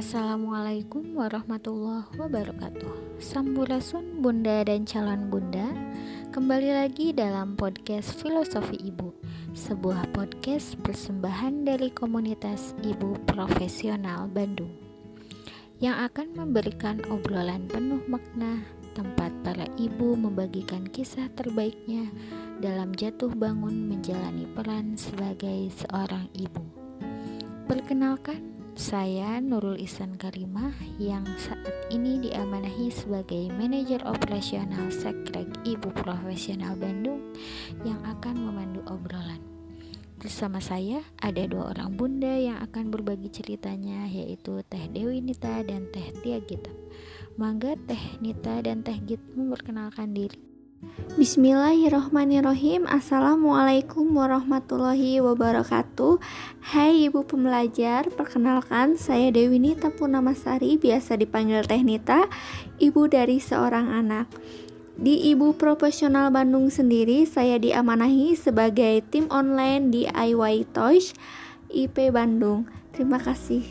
Assalamualaikum warahmatullahi wabarakatuh. Sampurasun bunda dan calon bunda. Kembali lagi dalam podcast Filosofi Ibu Sebuah podcast persembahan dari komunitas ibu profesional Bandung Yang akan memberikan obrolan penuh makna Tempat para ibu membagikan kisah terbaiknya Dalam jatuh bangun menjalani peran sebagai seorang ibu. Perkenalkan saya Nurul Ihsan Karimah yang saat ini diamanahi sebagai manajer operasional Sekrek Ibu Profesional Bandung yang akan memandu obrolan. Bersama saya ada dua orang bunda yang akan berbagi ceritanya yaitu Teh Dewi Nita dan Teh Tia Gita. Mangga Teh Nita dan Teh Gita memperkenalkan diri. Bismillahirrohmanirrohim. Assalamualaikum warahmatullahi wabarakatuh. Hai ibu pembelajar Perkenalkan saya Dewi Nita Punamasari Biasa dipanggil Teh Nita Ibu dari seorang anak. Di Ibu Profesional Bandung sendiri Saya diamanahi sebagai tim online di DIY Toys IP Bandung. Terima kasih.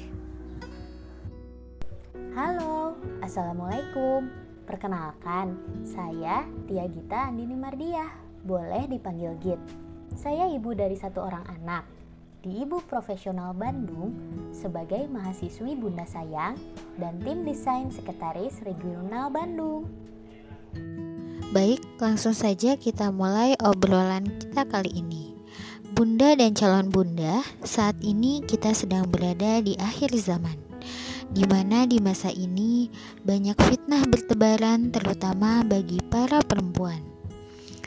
Halo, Assalamualaikum Perkenalkan, saya Tia Gita Andini Mardiah, boleh dipanggil Git. Saya ibu dari satu orang anak di Ibu Profesional Bandung sebagai mahasiswi Bunda Sayang dan tim desain sekretaris regional Bandung. Baik, langsung saja kita mulai obrolan kita kali ini. Bunda dan calon bunda, saat ini kita sedang berada di akhir zaman di mana di masa ini banyak fitnah bertebaran terutama bagi para perempuan.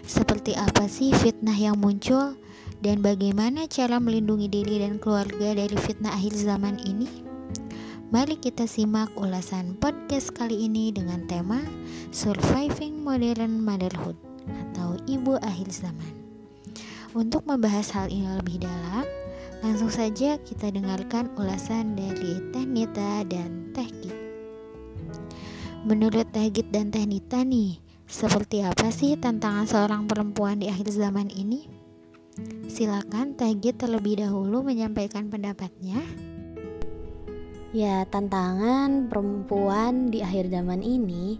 Seperti apa sih fitnah yang muncul dan bagaimana cara melindungi diri dan keluarga dari fitnah akhir zaman ini? Mari kita simak ulasan podcast kali ini dengan tema Surviving Modern Motherhood atau Ibu Akhir Zaman. Untuk membahas hal ini lebih dalam, Langsung saja kita dengarkan ulasan dari Teh Nita dan Teh Git. Menurut Teh Git dan Teh Nita nih, seperti apa sih tantangan seorang perempuan di akhir zaman ini? Silakan Teh Git terlebih dahulu menyampaikan pendapatnya. Ya, tantangan perempuan di akhir zaman ini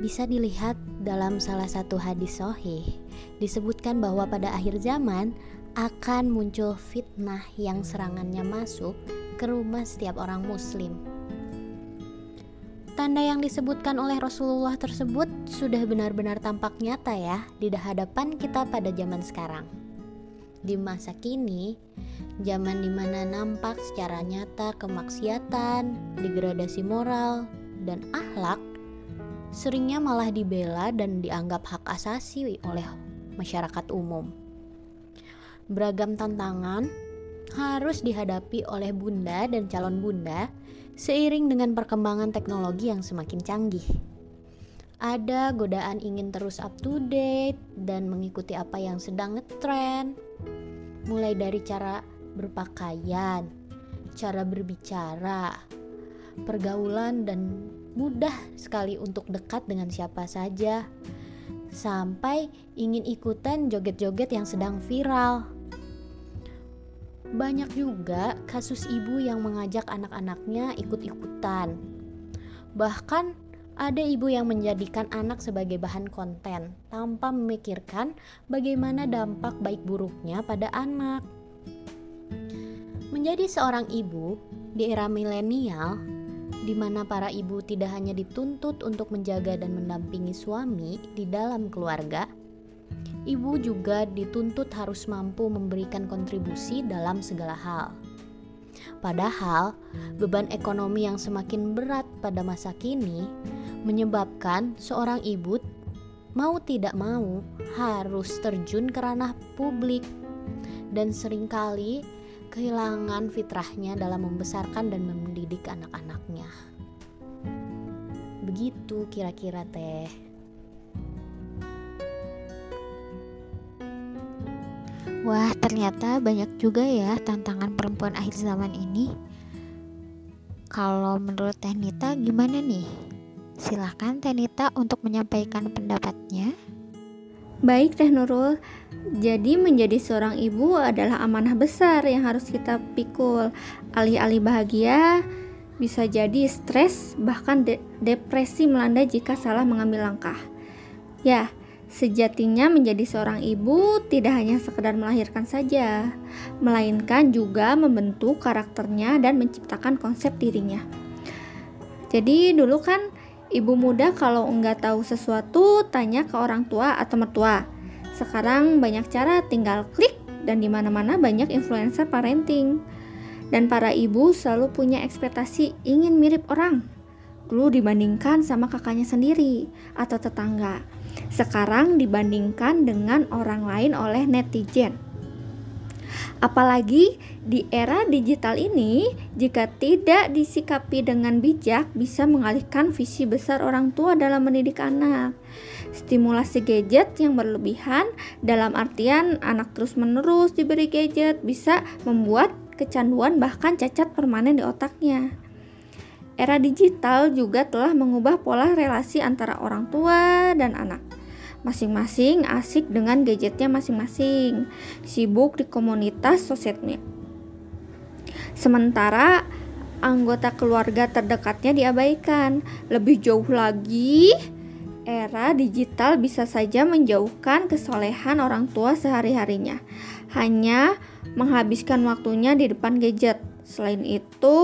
bisa dilihat dalam salah satu hadis sohih. Disebutkan bahwa pada akhir zaman akan muncul fitnah yang serangannya masuk ke rumah setiap orang Muslim. Tanda yang disebutkan oleh Rasulullah tersebut sudah benar-benar tampak nyata, ya, di hadapan kita pada zaman sekarang. Di masa kini, zaman di mana nampak secara nyata kemaksiatan, degradasi moral, dan akhlak, seringnya malah dibela dan dianggap hak asasi oleh masyarakat umum beragam tantangan harus dihadapi oleh bunda dan calon bunda seiring dengan perkembangan teknologi yang semakin canggih. Ada godaan ingin terus up to date dan mengikuti apa yang sedang ngetrend. Mulai dari cara berpakaian, cara berbicara, pergaulan dan mudah sekali untuk dekat dengan siapa saja. Sampai ingin ikutan joget-joget yang sedang viral banyak juga kasus ibu yang mengajak anak-anaknya ikut-ikutan. Bahkan ada ibu yang menjadikan anak sebagai bahan konten tanpa memikirkan bagaimana dampak baik buruknya pada anak. Menjadi seorang ibu di era milenial, di mana para ibu tidak hanya dituntut untuk menjaga dan mendampingi suami di dalam keluarga, ibu juga dituntut harus mampu memberikan kontribusi dalam segala hal. Padahal, beban ekonomi yang semakin berat pada masa kini menyebabkan seorang ibu mau tidak mau harus terjun ke ranah publik dan sering kali kehilangan fitrahnya dalam membesarkan dan mendidik anak-anaknya. Begitu kira-kira teh. Wah, ternyata banyak juga ya tantangan perempuan akhir zaman ini. Kalau menurut Tenita gimana nih? Silahkan Tenita untuk menyampaikan pendapatnya. Baik Teh Nurul, jadi menjadi seorang ibu adalah amanah besar yang harus kita pikul. Alih-alih bahagia, bisa jadi stres, bahkan de depresi melanda jika salah mengambil langkah. Ya, sejatinya menjadi seorang ibu tidak hanya sekedar melahirkan saja, melainkan juga membentuk karakternya dan menciptakan konsep dirinya. Jadi dulu kan ibu muda kalau enggak tahu sesuatu tanya ke orang tua atau mertua. Sekarang banyak cara tinggal klik dan di mana-mana banyak influencer parenting dan para ibu selalu punya ekspektasi ingin mirip orang. Dulu dibandingkan sama kakaknya sendiri atau tetangga. Sekarang dibandingkan dengan orang lain oleh netizen. Apalagi di era digital ini, jika tidak disikapi dengan bijak, bisa mengalihkan visi besar orang tua dalam mendidik anak. Stimulasi gadget yang berlebihan, dalam artian anak terus-menerus diberi gadget, bisa membuat kecanduan bahkan cacat permanen di otaknya. Era digital juga telah mengubah pola relasi antara orang tua dan anak. Masing-masing asik dengan gadgetnya masing-masing, sibuk di komunitas sosial media. Sementara anggota keluarga terdekatnya diabaikan. Lebih jauh lagi, era digital bisa saja menjauhkan kesolehan orang tua sehari-harinya. Hanya menghabiskan waktunya di depan gadget. Selain itu,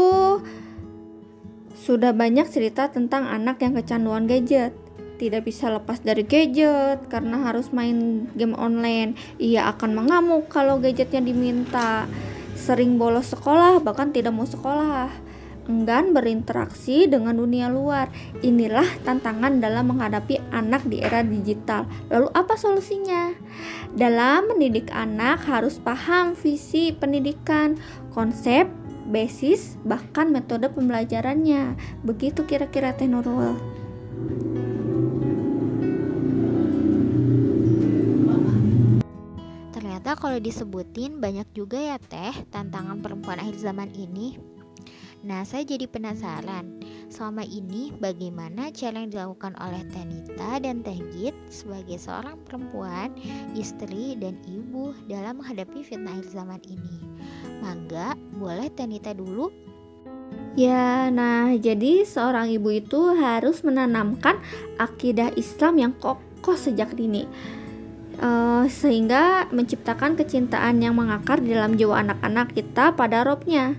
sudah banyak cerita tentang anak yang kecanduan gadget. Tidak bisa lepas dari gadget karena harus main game online. Ia akan mengamuk kalau gadgetnya diminta. Sering bolos sekolah, bahkan tidak mau sekolah enggan berinteraksi dengan dunia luar. Inilah tantangan dalam menghadapi anak di era digital. Lalu apa solusinya? Dalam mendidik anak harus paham visi pendidikan, konsep, basis, bahkan metode pembelajarannya. Begitu kira-kira Teh Nurul. Ternyata kalau disebutin banyak juga ya Teh tantangan perempuan akhir zaman ini. Nah, saya jadi penasaran, selama ini bagaimana cara yang dilakukan oleh Tenita dan Teh Git sebagai seorang perempuan, istri, dan ibu dalam menghadapi fitnah akhir zaman ini? Mangga, boleh Tenita dulu? Ya, nah jadi seorang ibu itu harus menanamkan akidah Islam yang kokoh sejak dini. Uh, sehingga menciptakan kecintaan yang mengakar di dalam jiwa anak-anak kita pada robnya.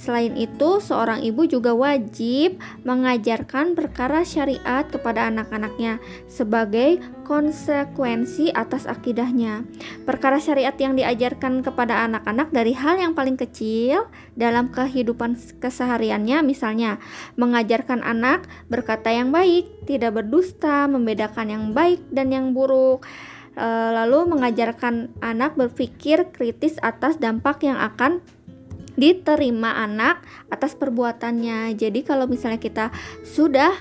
Selain itu, seorang ibu juga wajib mengajarkan perkara syariat kepada anak-anaknya sebagai konsekuensi atas akidahnya. Perkara syariat yang diajarkan kepada anak-anak dari hal yang paling kecil dalam kehidupan kesehariannya, misalnya mengajarkan anak berkata yang baik, tidak berdusta, membedakan yang baik dan yang buruk eh, lalu mengajarkan anak berpikir kritis atas dampak yang akan diterima anak atas perbuatannya. Jadi kalau misalnya kita sudah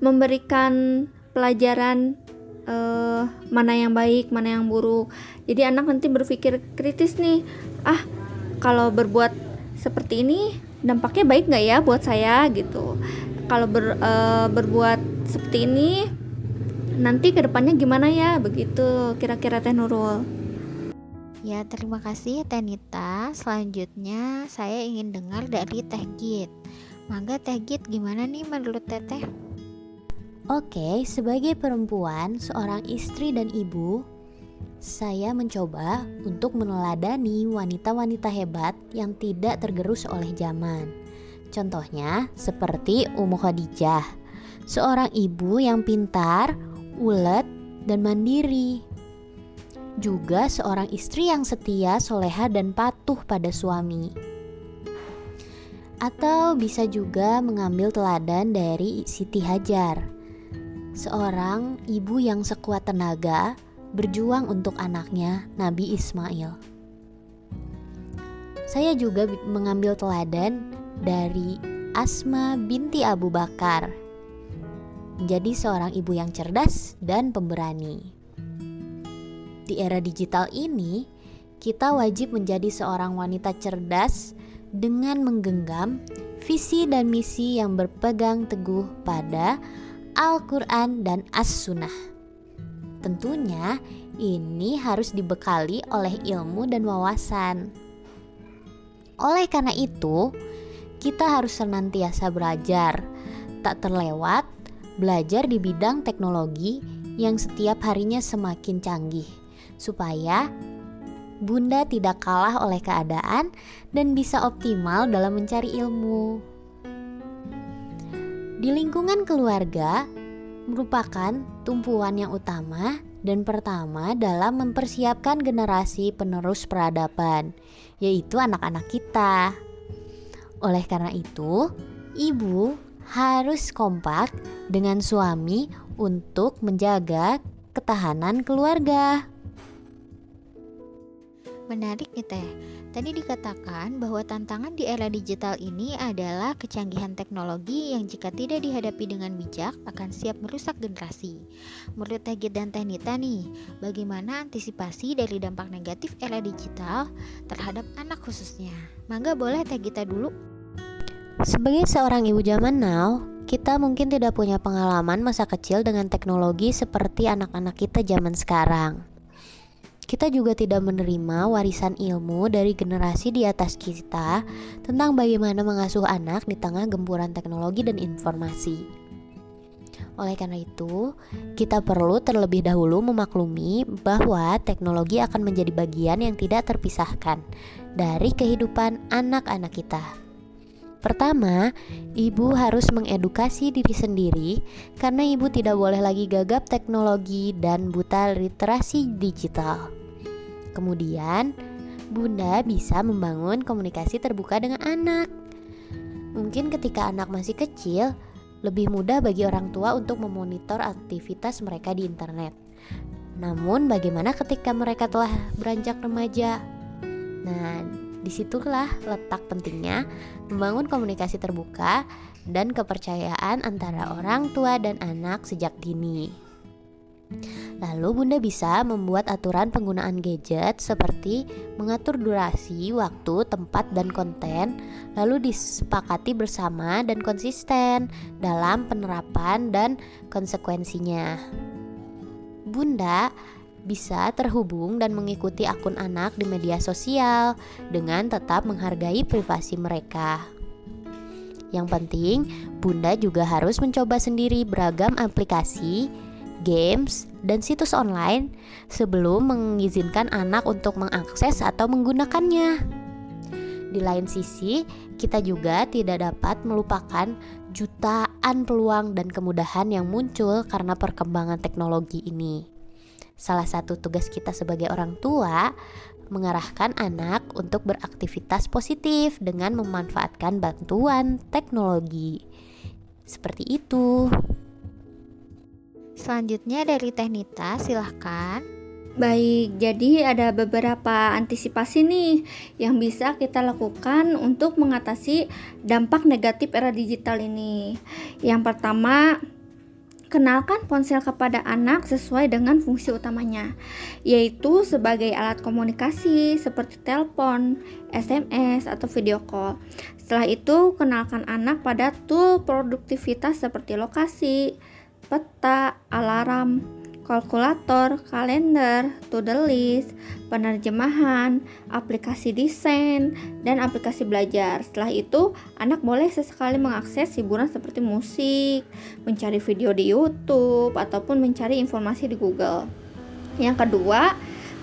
memberikan pelajaran uh, mana yang baik, mana yang buruk. Jadi anak nanti berpikir kritis nih. Ah, kalau berbuat seperti ini dampaknya baik nggak ya buat saya gitu. Kalau ber, uh, berbuat seperti ini nanti ke depannya gimana ya begitu kira-kira Teh Nurul. Ya, terima kasih Tenita. Selanjutnya saya ingin dengar dari Teh Git. Mangga Teh Git, gimana nih menurut Teteh? Oke, sebagai perempuan, seorang istri dan ibu, saya mencoba untuk meneladani wanita-wanita hebat yang tidak tergerus oleh zaman. Contohnya seperti Ummu Khadijah, seorang ibu yang pintar, ulet, dan mandiri juga seorang istri yang setia, soleha, dan patuh pada suami. Atau bisa juga mengambil teladan dari Siti Hajar, seorang ibu yang sekuat tenaga berjuang untuk anaknya Nabi Ismail. Saya juga mengambil teladan dari Asma binti Abu Bakar, menjadi seorang ibu yang cerdas dan pemberani. Di era digital ini, kita wajib menjadi seorang wanita cerdas dengan menggenggam visi dan misi yang berpegang teguh pada Al-Quran dan As-Sunnah. Tentunya, ini harus dibekali oleh ilmu dan wawasan. Oleh karena itu, kita harus senantiasa belajar, tak terlewat belajar di bidang teknologi yang setiap harinya semakin canggih, supaya Bunda tidak kalah oleh keadaan dan bisa optimal dalam mencari ilmu. Di lingkungan keluarga merupakan tumpuan yang utama dan pertama dalam mempersiapkan generasi penerus peradaban, yaitu anak-anak kita. Oleh karena itu, ibu harus kompak dengan suami untuk menjaga ketahanan keluarga. Menarik nih Teh. Tadi dikatakan bahwa tantangan di era digital ini adalah kecanggihan teknologi yang jika tidak dihadapi dengan bijak akan siap merusak generasi. Menurut Teh Git dan Teh Nita nih, bagaimana antisipasi dari dampak negatif era digital terhadap anak khususnya? Mangga boleh Teh Gita dulu. Sebagai seorang ibu zaman now, kita mungkin tidak punya pengalaman masa kecil dengan teknologi seperti anak-anak kita zaman sekarang. Kita juga tidak menerima warisan ilmu dari generasi di atas kita tentang bagaimana mengasuh anak di tengah gempuran teknologi dan informasi. Oleh karena itu, kita perlu terlebih dahulu memaklumi bahwa teknologi akan menjadi bagian yang tidak terpisahkan dari kehidupan anak-anak kita. Pertama, ibu harus mengedukasi diri sendiri karena ibu tidak boleh lagi gagap teknologi dan buta literasi digital. Kemudian, Bunda bisa membangun komunikasi terbuka dengan anak. Mungkin ketika anak masih kecil, lebih mudah bagi orang tua untuk memonitor aktivitas mereka di internet. Namun, bagaimana ketika mereka telah beranjak remaja? Nah, di situlah letak pentingnya membangun komunikasi terbuka dan kepercayaan antara orang tua dan anak sejak dini. Lalu Bunda bisa membuat aturan penggunaan gadget seperti mengatur durasi, waktu, tempat, dan konten, lalu disepakati bersama dan konsisten dalam penerapan dan konsekuensinya. Bunda bisa terhubung dan mengikuti akun anak di media sosial dengan tetap menghargai privasi mereka. Yang penting, Bunda juga harus mencoba sendiri beragam aplikasi games, dan situs online sebelum mengizinkan anak untuk mengakses atau menggunakannya. Di lain sisi, kita juga tidak dapat melupakan jutaan peluang dan kemudahan yang muncul karena perkembangan teknologi ini. Salah satu tugas kita sebagai orang tua mengarahkan anak untuk beraktivitas positif dengan memanfaatkan bantuan teknologi. Seperti itu. Selanjutnya dari Tehnita, silahkan. Baik, jadi ada beberapa antisipasi nih yang bisa kita lakukan untuk mengatasi dampak negatif era digital ini. Yang pertama, kenalkan ponsel kepada anak sesuai dengan fungsi utamanya, yaitu sebagai alat komunikasi seperti telepon, SMS, atau video call. Setelah itu, kenalkan anak pada tool produktivitas seperti lokasi, peta, alarm, kalkulator, kalender, to-do list, penerjemahan, aplikasi desain, dan aplikasi belajar. Setelah itu, anak boleh sesekali mengakses hiburan seperti musik, mencari video di YouTube, ataupun mencari informasi di Google. Yang kedua,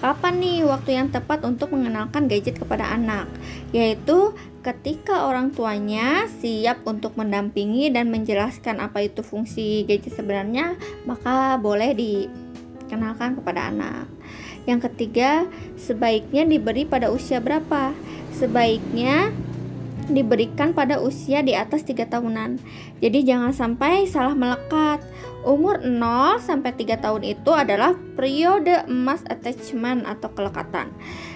kapan nih waktu yang tepat untuk mengenalkan gadget kepada anak? Yaitu ketika orang tuanya siap untuk mendampingi dan menjelaskan apa itu fungsi gadget sebenarnya, maka boleh dikenalkan kepada anak. Yang ketiga, sebaiknya diberi pada usia berapa? Sebaiknya diberikan pada usia di atas 3 tahunan. Jadi jangan sampai salah melekat. Umur 0 sampai 3 tahun itu adalah periode emas attachment atau kelekatan.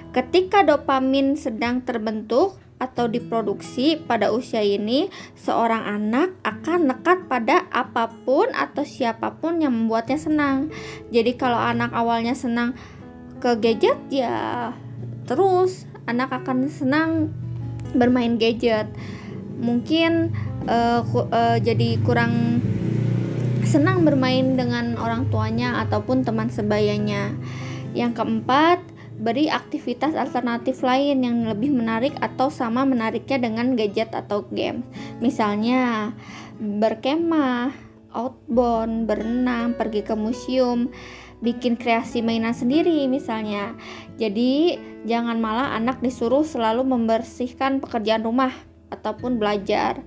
Ketika dopamin sedang terbentuk, atau diproduksi pada usia ini, seorang anak akan nekat pada apa pun atau siapa pun yang membuatnya senang. Jadi kalau anak awalnya senang ke gadget ya terus anak akan senang bermain gadget. Mungkin uh, uh, jadi kurang senang bermain dengan orang tuanya ataupun teman sebayanya. Yang keempat, beri aktivitas alternatif lain yang lebih menarik atau sama menariknya dengan gadget atau game. Misalnya berkemah, outbound, berenang, pergi ke museum, bikin kreasi mainan sendiri misalnya. Jadi jangan malah anak disuruh selalu membersihkan pekerjaan rumah ataupun belajar.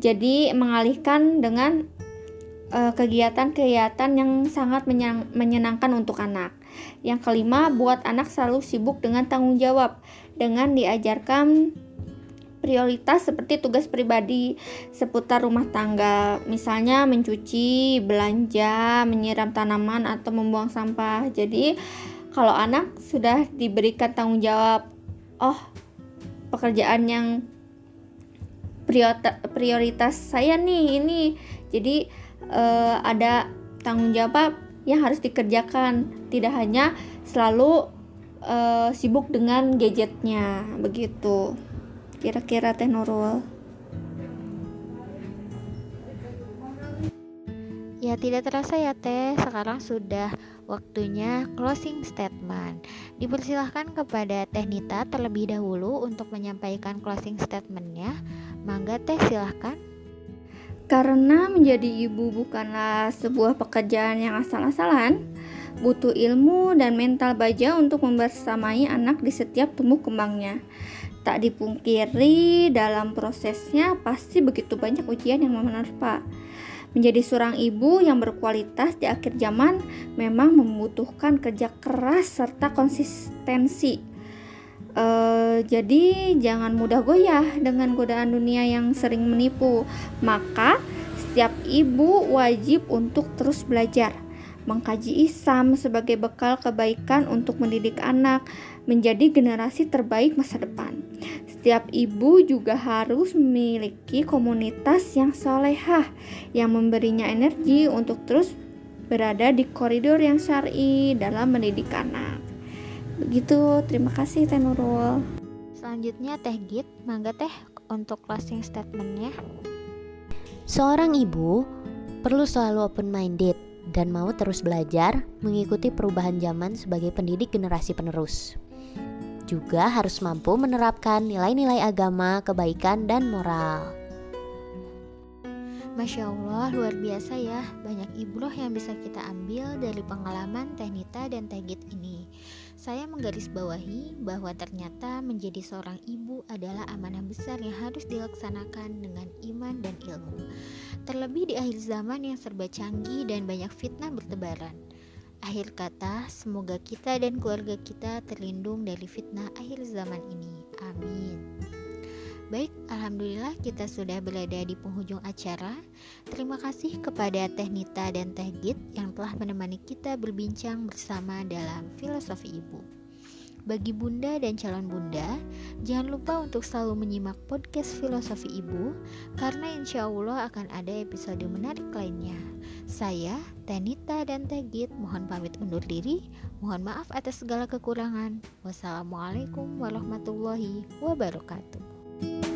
Jadi mengalihkan dengan eh, kegiatan-kegiatan yang sangat menyenangkan untuk anak. Yang kelima, buat anak selalu sibuk dengan tanggung jawab dengan diajarkan prioritas seperti tugas pribadi seputar rumah tangga, misalnya mencuci, belanja, menyiram tanaman atau membuang sampah. Jadi, kalau anak sudah diberikan tanggung jawab, oh, pekerjaan yang prioritas saya nih ini jadi uh, ada tanggung jawab yang harus dikerjakan tidak hanya selalu uh, sibuk dengan gadgetnya begitu kira-kira Teh Nurul Ya tidak terasa ya Teh, sekarang sudah waktunya closing statement. Dipersilahkan kepada Teh Nita terlebih dahulu untuk menyampaikan closing statementnya. Mangga Teh silahkan. Karena menjadi ibu bukanlah sebuah pekerjaan yang asal-asalan, butuh ilmu dan mental baja untuk membersamai anak di setiap tumbuh kembangnya. Tak dipungkiri dalam prosesnya pasti begitu banyak ujian yang menerpa Menjadi seorang ibu yang berkualitas di akhir zaman memang membutuhkan kerja keras serta konsistensi. Uh, jadi jangan mudah goyah dengan godaan dunia yang sering menipu. Maka setiap ibu wajib untuk terus belajar, mengkaji Islam sebagai bekal kebaikan untuk mendidik anak menjadi generasi terbaik masa depan. Setiap ibu juga harus memiliki komunitas yang solehah yang memberinya energi untuk terus berada di koridor yang syari dalam mendidik anak. Begitu, terima kasih Teh Nurul. Selanjutnya Teh Git, mangga Teh untuk closing statementnya. Seorang ibu perlu selalu open minded dan mau terus belajar mengikuti perubahan zaman sebagai pendidik generasi penerus juga harus mampu menerapkan nilai-nilai agama, kebaikan, dan moral. Masya Allah, luar biasa ya. Banyak ibroh yang bisa kita ambil dari pengalaman Tehnita dan Tegit ini. Saya menggarisbawahi bahwa ternyata menjadi seorang ibu adalah amanah besar yang harus dilaksanakan dengan iman dan ilmu. Terlebih di akhir zaman yang serba canggih dan banyak fitnah bertebaran. Akhir kata, semoga kita dan keluarga kita terlindung dari fitnah akhir zaman ini. Amin. Baik, alhamdulillah kita sudah berada di penghujung acara. Terima kasih kepada Teh Nita dan Teh Git yang telah menemani kita berbincang bersama dalam filosofi ibu. Bagi bunda dan calon bunda, jangan lupa untuk selalu menyimak podcast Filosofi Ibu, karena insya Allah akan ada episode menarik lainnya. Saya, Tenita dan Tegit, mohon pamit undur diri. Mohon maaf atas segala kekurangan. Wassalamualaikum warahmatullahi wabarakatuh. you